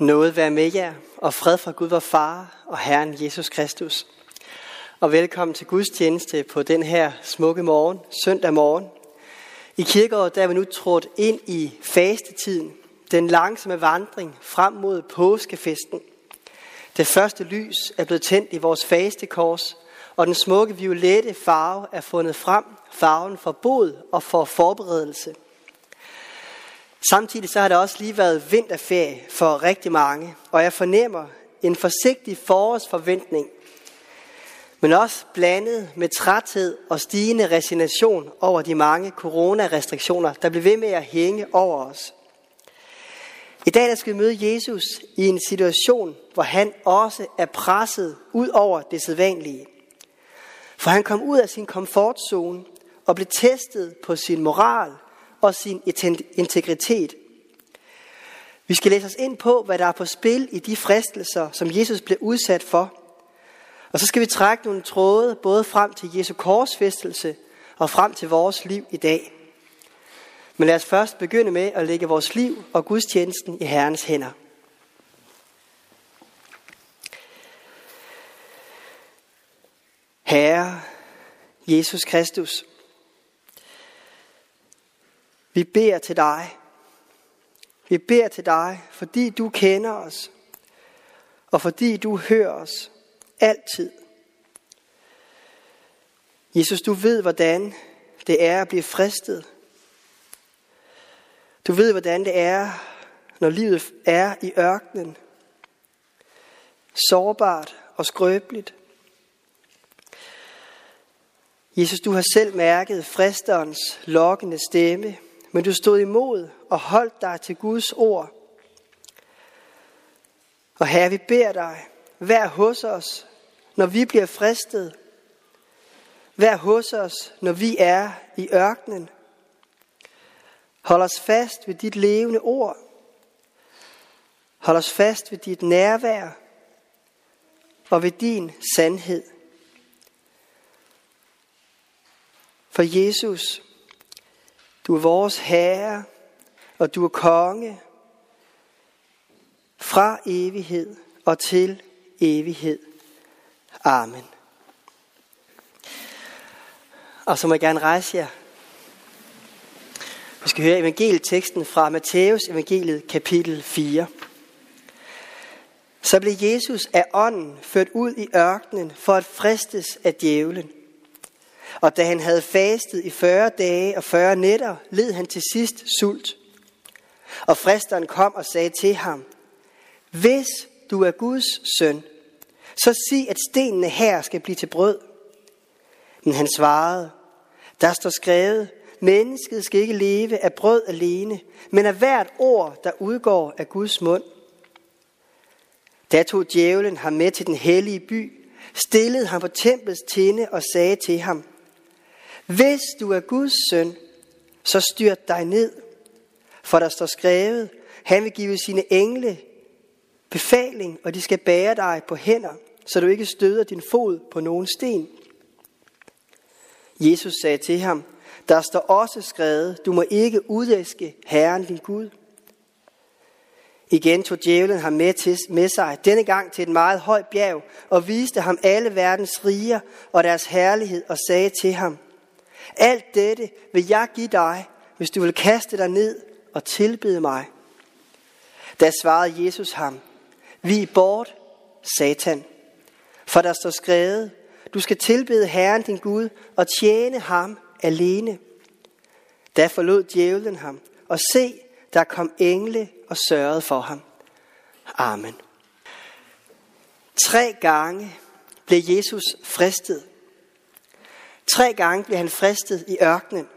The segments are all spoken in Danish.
Noget være med jer, og fred fra Gud vor Far og Herren Jesus Kristus. Og velkommen til Guds tjeneste på den her smukke morgen, søndag morgen. I kirkeåret der er vi nu trådt ind i fastetiden, den langsomme vandring frem mod påskefesten. Det første lys er blevet tændt i vores fastekors, og den smukke violette farve er fundet frem, farven for bod og for forberedelse – Samtidig så har det også lige været vinterferie for rigtig mange, og jeg fornemmer en forsigtig forårsforventning, men også blandet med træthed og stigende resignation over de mange coronarestriktioner, der bliver ved med at hænge over os. I dag der skal vi møde Jesus i en situation, hvor han også er presset ud over det sædvanlige. For han kom ud af sin komfortzone og blev testet på sin moral, og sin integritet. Vi skal læse os ind på, hvad der er på spil i de fristelser, som Jesus blev udsat for. Og så skal vi trække nogle tråde både frem til Jesu korsfæstelse og frem til vores liv i dag. Men lad os først begynde med at lægge vores liv og gudstjenesten i Herrens hænder. Herre Jesus Kristus, vi beder til dig. Vi beder til dig, fordi du kender os, og fordi du hører os altid. Jesus, du ved, hvordan det er at blive fristet. Du ved, hvordan det er, når livet er i ørkenen. Sårbart og skrøbeligt. Jesus, du har selv mærket fristerens lokkende stemme – men du stod imod og holdt dig til Guds ord. Og herre, vi beder dig, vær hos os, når vi bliver fristet. Vær hos os, når vi er i ørkenen. Hold os fast ved dit levende ord. Hold os fast ved dit nærvær og ved din sandhed. For Jesus, du er vores Herre, og du er konge fra evighed og til evighed. Amen. Og så må jeg gerne rejse jer. Vi skal høre evangelieteksten fra Matthæus evangeliet kapitel 4. Så blev Jesus af ånden ført ud i ørkenen for at fristes af djævlen. Og da han havde fastet i 40 dage og 40 nætter, led han til sidst sult. Og fristeren kom og sagde til ham, Hvis du er Guds søn, så sig, at stenene her skal blive til brød. Men han svarede, der står skrevet, mennesket skal ikke leve af brød alene, men af hvert ord, der udgår af Guds mund. Da tog djævlen ham med til den hellige by, stillede ham på templets tinde og sagde til ham, hvis du er Guds søn, så styrt dig ned. For der står skrevet, han vil give sine engle befaling, og de skal bære dig på hænder, så du ikke støder din fod på nogen sten. Jesus sagde til ham, der står også skrevet, du må ikke udæske Herren din Gud. Igen tog djævlen ham med, til, med sig, denne gang til et meget højt bjerg, og viste ham alle verdens riger og deres herlighed, og sagde til ham, alt dette vil jeg give dig, hvis du vil kaste dig ned og tilbede mig. Da svarede Jesus ham, vi bort, Satan. For der står skrevet, du skal tilbede Herren din Gud og tjene ham alene. Da forlod djævlen ham, og se, der kom engle og sørgede for ham. Amen. Tre gange blev Jesus fristet Tre gange blev han fristet i ørkenen.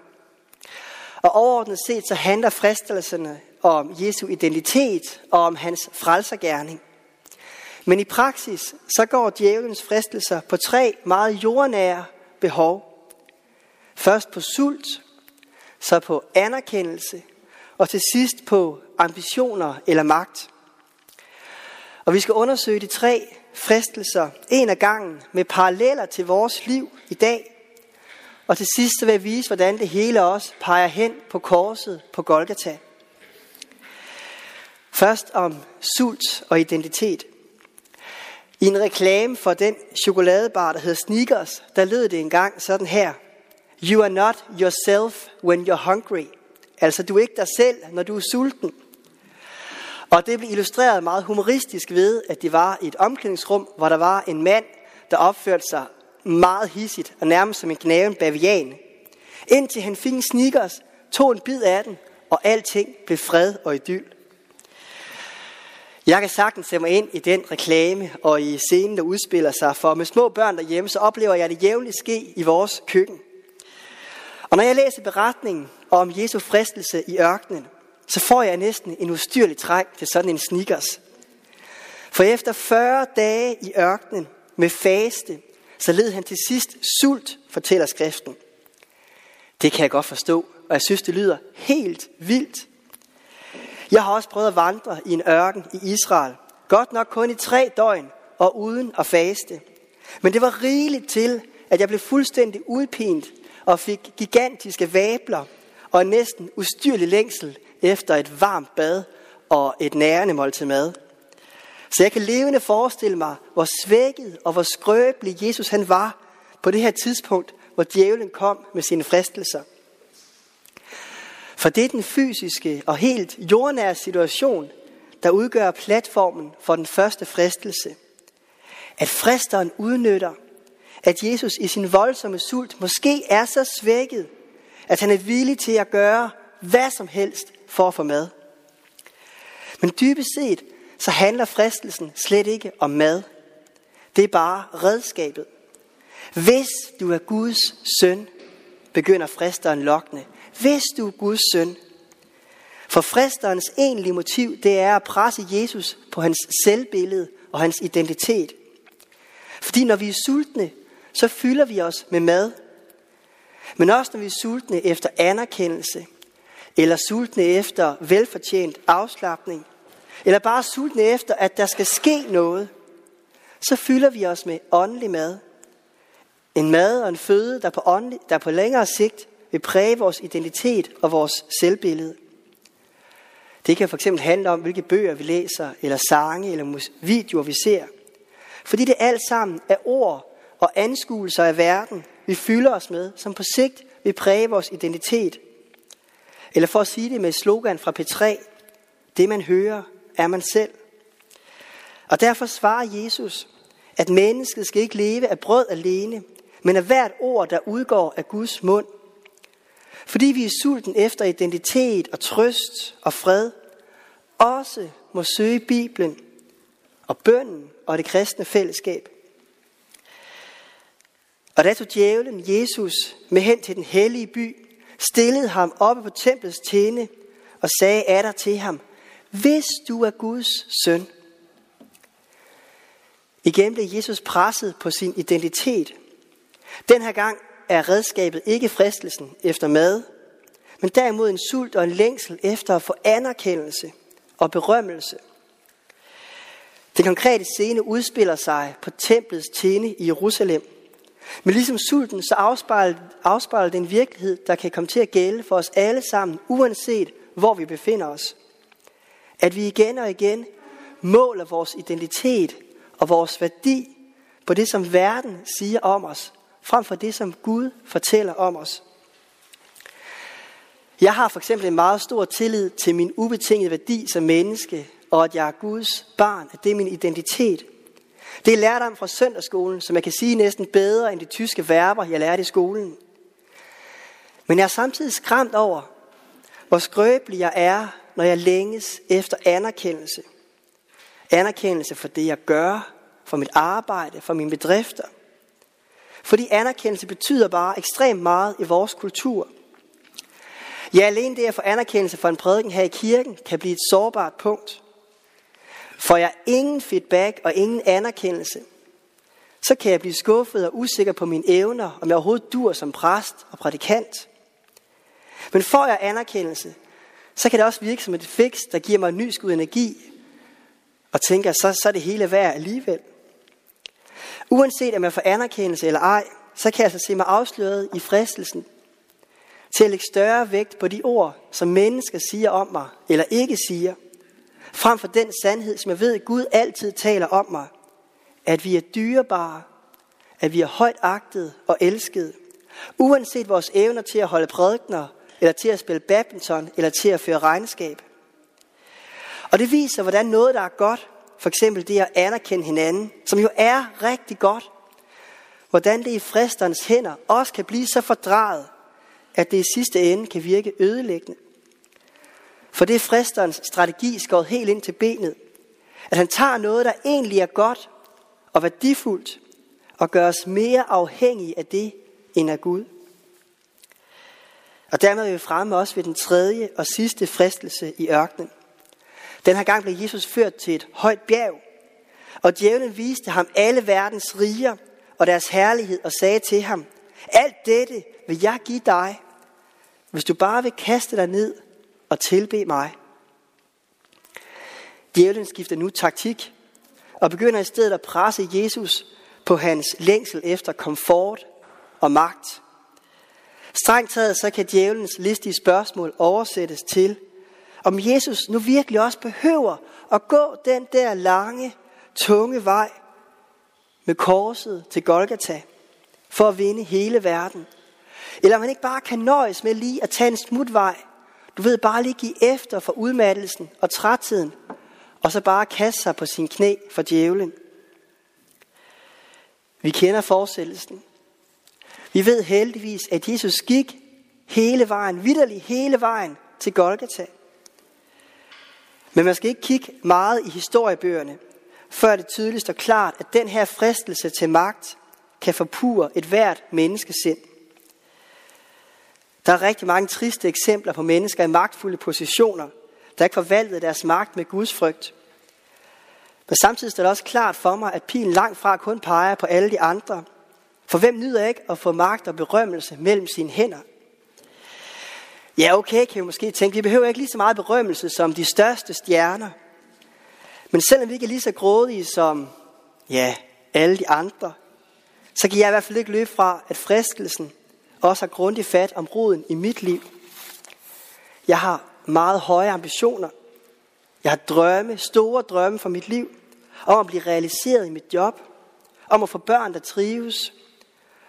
Og overordnet set så handler fristelserne om Jesu identitet og om hans frelsergærning. Men i praksis så går djævelens fristelser på tre meget jordnære behov. Først på sult, så på anerkendelse, og til sidst på ambitioner eller magt. Og vi skal undersøge de tre fristelser en af gangen med paralleller til vores liv i dag, og til sidst vil jeg vise, hvordan det hele også peger hen på korset på Golgata. Først om sult og identitet. I en reklame for den chokoladebar, der hedder Sneakers, der lød det engang sådan her. You are not yourself when you're hungry. Altså, du er ikke dig selv, når du er sulten. Og det blev illustreret meget humoristisk ved, at det var i et omklædningsrum, hvor der var en mand, der opførte sig meget hissigt og nærmest som en knaven bavian. Indtil han fik en sneakers, tog en bid af den, og alting blev fred og idyll. Jeg kan sagtens se mig ind i den reklame og i scenen, der udspiller sig, for med små børn derhjemme, så oplever jeg det jævnligt ske i vores køkken. Og når jeg læser beretningen om Jesu fristelse i ørkenen, så får jeg næsten en ustyrlig træk til sådan en sneakers. For efter 40 dage i ørkenen med faste, så led han til sidst sult, fortæller skriften. Det kan jeg godt forstå, og jeg synes, det lyder helt vildt. Jeg har også prøvet at vandre i en ørken i Israel. Godt nok kun i tre døgn og uden at faste. Men det var rigeligt til, at jeg blev fuldstændig udpint og fik gigantiske vabler og en næsten ustyrlig længsel efter et varmt bad og et nærende måltid mad. Så jeg kan levende forestille mig, hvor svækket og hvor skrøbelig Jesus han var på det her tidspunkt, hvor djævlen kom med sine fristelser. For det er den fysiske og helt jordnære situation, der udgør platformen for den første fristelse. At fristeren udnytter, at Jesus i sin voldsomme sult måske er så svækket, at han er villig til at gøre hvad som helst for at få mad. Men dybest set, så handler fristelsen slet ikke om mad. Det er bare redskabet. Hvis du er Guds søn, begynder fristeren lokkende. Hvis du er Guds søn. For fristerens egentlige motiv, det er at presse Jesus på hans selvbillede og hans identitet. Fordi når vi er sultne, så fylder vi os med mad. Men også når vi er sultne efter anerkendelse, eller sultne efter velfortjent afslappning, eller bare sultne efter, at der skal ske noget, så fylder vi os med åndelig mad. En mad og en føde, der på, åndelig, der på længere sigt vil præge vores identitet og vores selvbillede. Det kan fx handle om, hvilke bøger vi læser, eller sange, eller videoer vi ser. Fordi det alt sammen er ord og anskuelser af verden, vi fylder os med, som på sigt vil præge vores identitet. Eller for at sige det med et slogan fra P3, det man hører, er man selv. Og derfor svarer Jesus, at mennesket skal ikke leve af brød alene, men af hvert ord, der udgår af Guds mund. Fordi vi er sulten efter identitet og trøst og fred, også må søge Bibelen og bønden og det kristne fællesskab. Og da tog djævlen Jesus med hen til den hellige by, stillede ham oppe på templets tjene og sagde atter til ham, hvis du er Guds søn. Igen blev Jesus presset på sin identitet. Den her gang er redskabet ikke fristelsen efter mad, men derimod en sult og en længsel efter at få anerkendelse og berømmelse. Den konkrete scene udspiller sig på templets tjene i Jerusalem. Men ligesom sulten, så afspejler, afspejler den virkelighed, der kan komme til at gælde for os alle sammen, uanset hvor vi befinder os. At vi igen og igen måler vores identitet og vores værdi på det, som verden siger om os, frem for det, som Gud fortæller om os. Jeg har for eksempel en meget stor tillid til min ubetingede værdi som menneske, og at jeg er Guds barn, at det er min identitet. Det er lærdom fra søndagsskolen, som jeg kan sige næsten bedre end de tyske verber, jeg lærte i skolen. Men jeg er samtidig skræmt over, hvor skrøbelig jeg er, når jeg længes efter anerkendelse. Anerkendelse for det, jeg gør, for mit arbejde, for mine bedrifter. Fordi anerkendelse betyder bare ekstremt meget i vores kultur. Ja, alene det at få anerkendelse for en prædiken her i kirken kan blive et sårbart punkt. For jeg ingen feedback og ingen anerkendelse, så kan jeg blive skuffet og usikker på mine evner, om jeg overhovedet dur som præst og prædikant. Men får jeg anerkendelse, så kan det også virke som et fix, der giver mig en ny skud energi, og tænker, så, så er det hele værd alligevel. Uanset om jeg får anerkendelse eller ej, så kan jeg altså se mig afsløret i fristelsen til at lægge større vægt på de ord, som mennesker siger om mig, eller ikke siger, Frem for den sandhed, som jeg ved, Gud altid taler om mig. At vi er dyrebare, at vi er højt agtet og elsket. Uanset vores evner til at holde prædikner, eller til at spille badminton, eller til at føre regnskab. Og det viser, hvordan noget, der er godt, for eksempel det at anerkende hinanden, som jo er rigtig godt, hvordan det i fristerens hænder også kan blive så fordrejet, at det i sidste ende kan virke ødelæggende. For det er fristerens strategi skåret helt ind til benet. At han tager noget, der egentlig er godt og værdifuldt, og gør os mere afhængige af det, end af Gud. Og dermed er vi fremme også ved den tredje og sidste fristelse i ørkenen. Den her gang blev Jesus ført til et højt bjerg, og djævlen viste ham alle verdens riger og deres herlighed og sagde til ham, alt dette vil jeg give dig, hvis du bare vil kaste dig ned og tilbe mig. Djævlen skifter nu taktik og begynder i stedet at presse Jesus på hans længsel efter komfort og magt. Strengt taget så kan djævelens listige spørgsmål oversættes til, om Jesus nu virkelig også behøver at gå den der lange, tunge vej med korset til Golgata for at vinde hele verden. Eller man ikke bare kan nøjes med lige at tage en smutvej. Du ved, bare lige give efter for udmattelsen og trætheden, og så bare kaste sig på sin knæ for djævlen. Vi kender forestillelsen. Vi ved heldigvis, at Jesus gik hele vejen, vidderlig hele vejen til Golgata. Men man skal ikke kigge meget i historiebøgerne, før det tydeligt står klart, at den her fristelse til magt kan forpure et hvert menneskesind. Der er rigtig mange triste eksempler på mennesker i magtfulde positioner, der ikke forvaltede deres magt med Guds frygt. Men samtidig står det også klart for mig, at pilen langt fra kun peger på alle de andre. For hvem nyder ikke at få magt og berømmelse mellem sine hænder? Ja, okay, kan vi måske tænke, vi behøver ikke lige så meget berømmelse som de største stjerner. Men selvom vi ikke er lige så grådige som, ja, alle de andre, så kan jeg i hvert fald ikke løbe fra, at fristelsen også har grundigt fat om roden i mit liv. Jeg har meget høje ambitioner. Jeg har drømme, store drømme for mit liv. Om at blive realiseret i mit job. Om at få børn, der trives.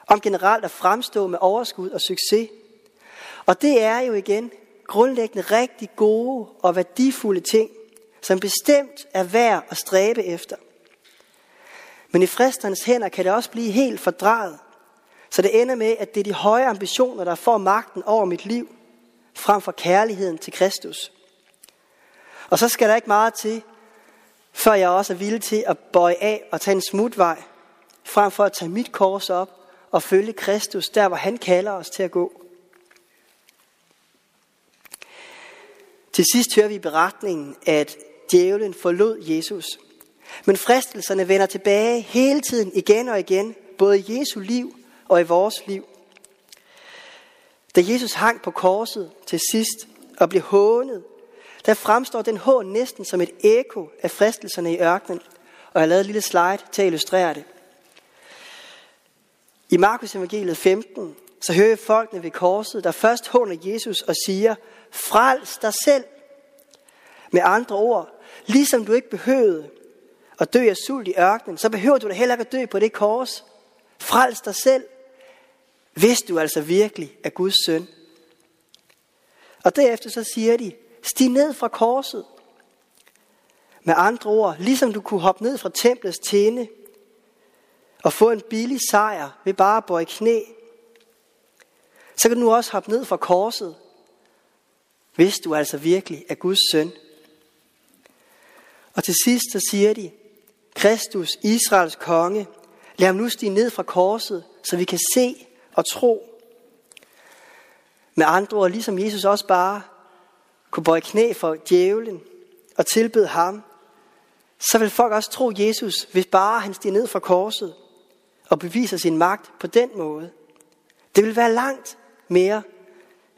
Om generelt at fremstå med overskud og succes. Og det er jo igen grundlæggende rigtig gode og værdifulde ting, som bestemt er værd at stræbe efter. Men i fristernes hænder kan det også blive helt fordrejet, så det ender med, at det er de høje ambitioner, der får magten over mit liv, frem for kærligheden til Kristus. Og så skal der ikke meget til, før jeg også er villig til at bøje af og tage en smutvej, frem for at tage mit kors op og følge Kristus der, hvor han kalder os til at gå. Til sidst hører vi i beretningen, at djævlen forlod Jesus. Men fristelserne vender tilbage hele tiden igen og igen, både i Jesu liv og i vores liv. Da Jesus hang på korset til sidst og blev hånet, der fremstår den hån næsten som et eko af fristelserne i ørkenen. Og jeg har lavet et lille slide til at illustrere det. I Markus evangeliet 15, så hører jeg folkene ved korset, der først håner Jesus og siger, frels dig selv. Med andre ord, ligesom du ikke behøvede at dø af sult i ørkenen, så behøver du da heller ikke at dø på det kors. Frels dig selv, hvis du altså virkelig er Guds søn. Og derefter så siger de, stig ned fra korset. Med andre ord, ligesom du kunne hoppe ned fra templets tinde og få en billig sejr ved bare at bøje knæ, så kan du nu også hoppe ned fra korset, hvis du altså virkelig er Guds søn. Og til sidst så siger de, Kristus, Israels konge, lad ham nu stige ned fra korset, så vi kan se og tro. Med andre ord, ligesom Jesus også bare kunne bøje knæ for djævlen og tilbede ham, så vil folk også tro Jesus, hvis bare han stiger ned fra korset og beviser sin magt på den måde. Det vil være langt mere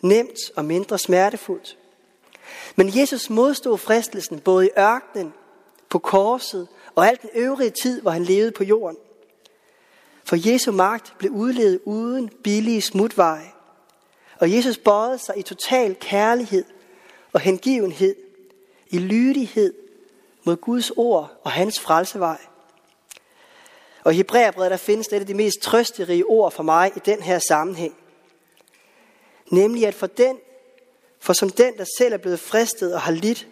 nemt og mindre smertefuldt. Men Jesus modstod fristelsen både i ørkenen, på korset og alt den øvrige tid, hvor han levede på jorden. For Jesu magt blev udledet uden billige smutveje. Og Jesus bøjede sig i total kærlighed og hengivenhed, i lydighed mod Guds ord og hans frelsevej. Og i Hebræerbrevet, der findes det af de mest trøsterige ord for mig i den her sammenhæng. Nemlig at for den, for som den, der selv er blevet fristet og har lidt,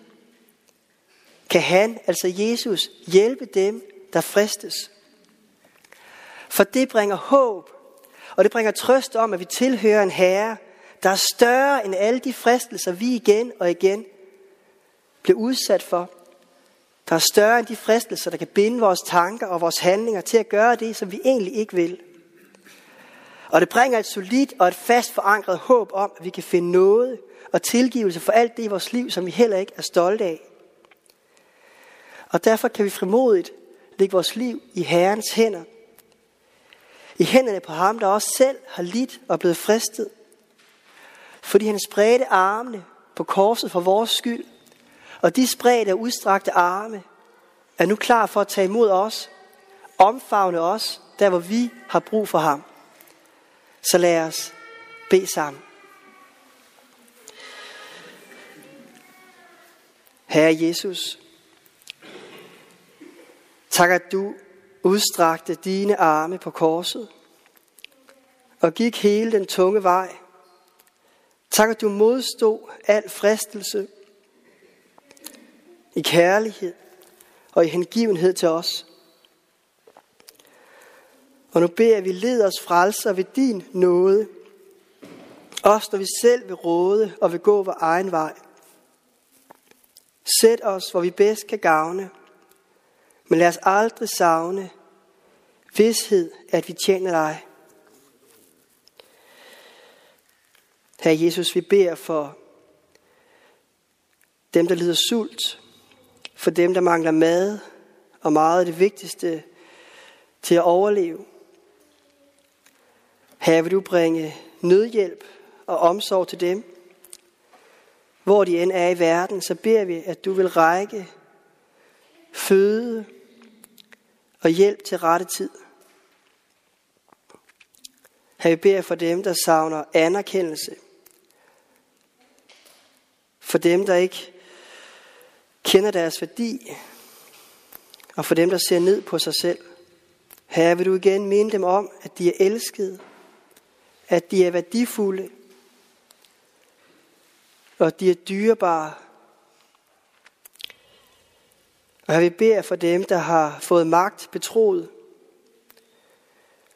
kan han, altså Jesus, hjælpe dem, der fristes. For det bringer håb, og det bringer trøst om, at vi tilhører en herre, der er større end alle de fristelser, vi igen og igen bliver udsat for. Der er større end de fristelser, der kan binde vores tanker og vores handlinger til at gøre det, som vi egentlig ikke vil. Og det bringer et solidt og et fast forankret håb om, at vi kan finde noget og tilgivelse for alt det i vores liv, som vi heller ikke er stolte af. Og derfor kan vi frimodigt lægge vores liv i Herrens hænder. I hænderne på ham, der også selv har lidt og blevet fristet. Fordi han spredte armene på korset for vores skyld. Og de spredte og udstrakte arme er nu klar for at tage imod os, omfavne os, der hvor vi har brug for ham. Så lad os bede sammen. Herre Jesus, tak at du udstrakte dine arme på korset og gik hele den tunge vej. Tak at du modstod al fristelse i kærlighed og i hengivenhed til os. Og nu beder vi, led os frelser ved din nåde, også når vi selv vil råde og vil gå vores egen vej. Sæt os, hvor vi bedst kan gavne, men lad os aldrig savne vidshed, at vi tjener dig. Herre Jesus, vi beder for dem, der lider sult, for dem, der mangler mad, og meget af det vigtigste til at overleve. Her vil du bringe nødhjælp og omsorg til dem. Hvor de end er i verden, så beder vi, at du vil række føde og hjælp til rette tid. Her vi beder for dem, der savner anerkendelse. For dem, der ikke kender deres værdi. Og for dem, der ser ned på sig selv. Her vil du igen minde dem om, at de er elskede. At de er værdifulde. Og at de er dyrebare. Og jeg vil bede for dem, der har fået magt betroet.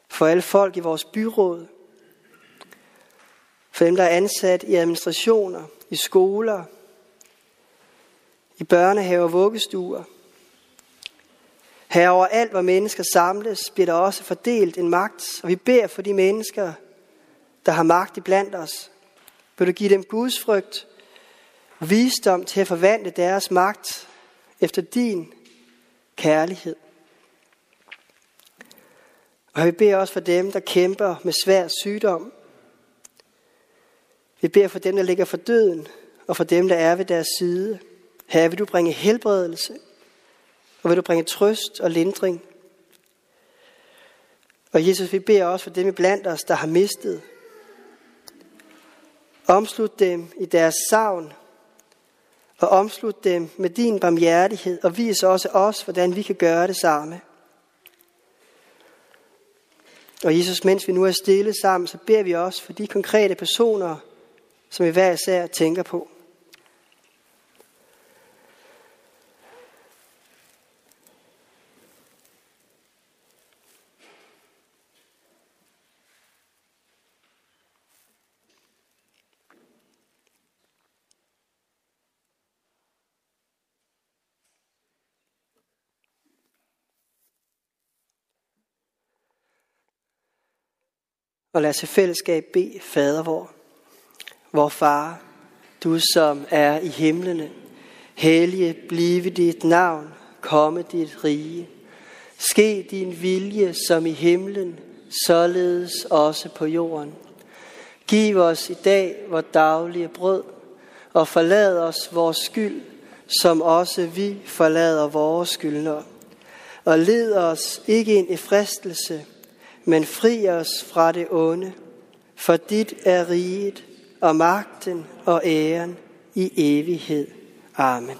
For alle folk i vores byråd. For dem, der er ansat i administrationer, i skoler, i børnehaver og vuggestuer. Herover alt, hvor mennesker samles, bliver der også fordelt en magt, og vi beder for de mennesker, der har magt i blandt os. Vil du give dem Guds frygt, visdom til at forvandle deres magt efter din kærlighed. Og vi beder også for dem, der kæmper med svær sygdom. Vi beder for dem, der ligger for døden, og for dem, der er ved deres side. Herre, vil du bringe helbredelse, og vil du bringe trøst og lindring. Og Jesus, vi beder også for dem iblandt os, der har mistet. Omslut dem i deres savn, og omslut dem med din barmhjertighed, og vis også os, hvordan vi kan gøre det samme. Og Jesus, mens vi nu er stille sammen, så beder vi også for de konkrete personer, som vi hver især tænker på. Og lad os i fællesskab bede Fader vor, vor far, du som er i himlene, hellige blive dit navn, komme dit rige. Ske din vilje som i himlen, således også på jorden. Giv os i dag vores daglige brød, og forlad os vores skyld, som også vi forlader vores skyldnere. Og led os ikke ind i fristelse, men fri os fra det onde, for dit er riget og magten og æren i evighed. Amen.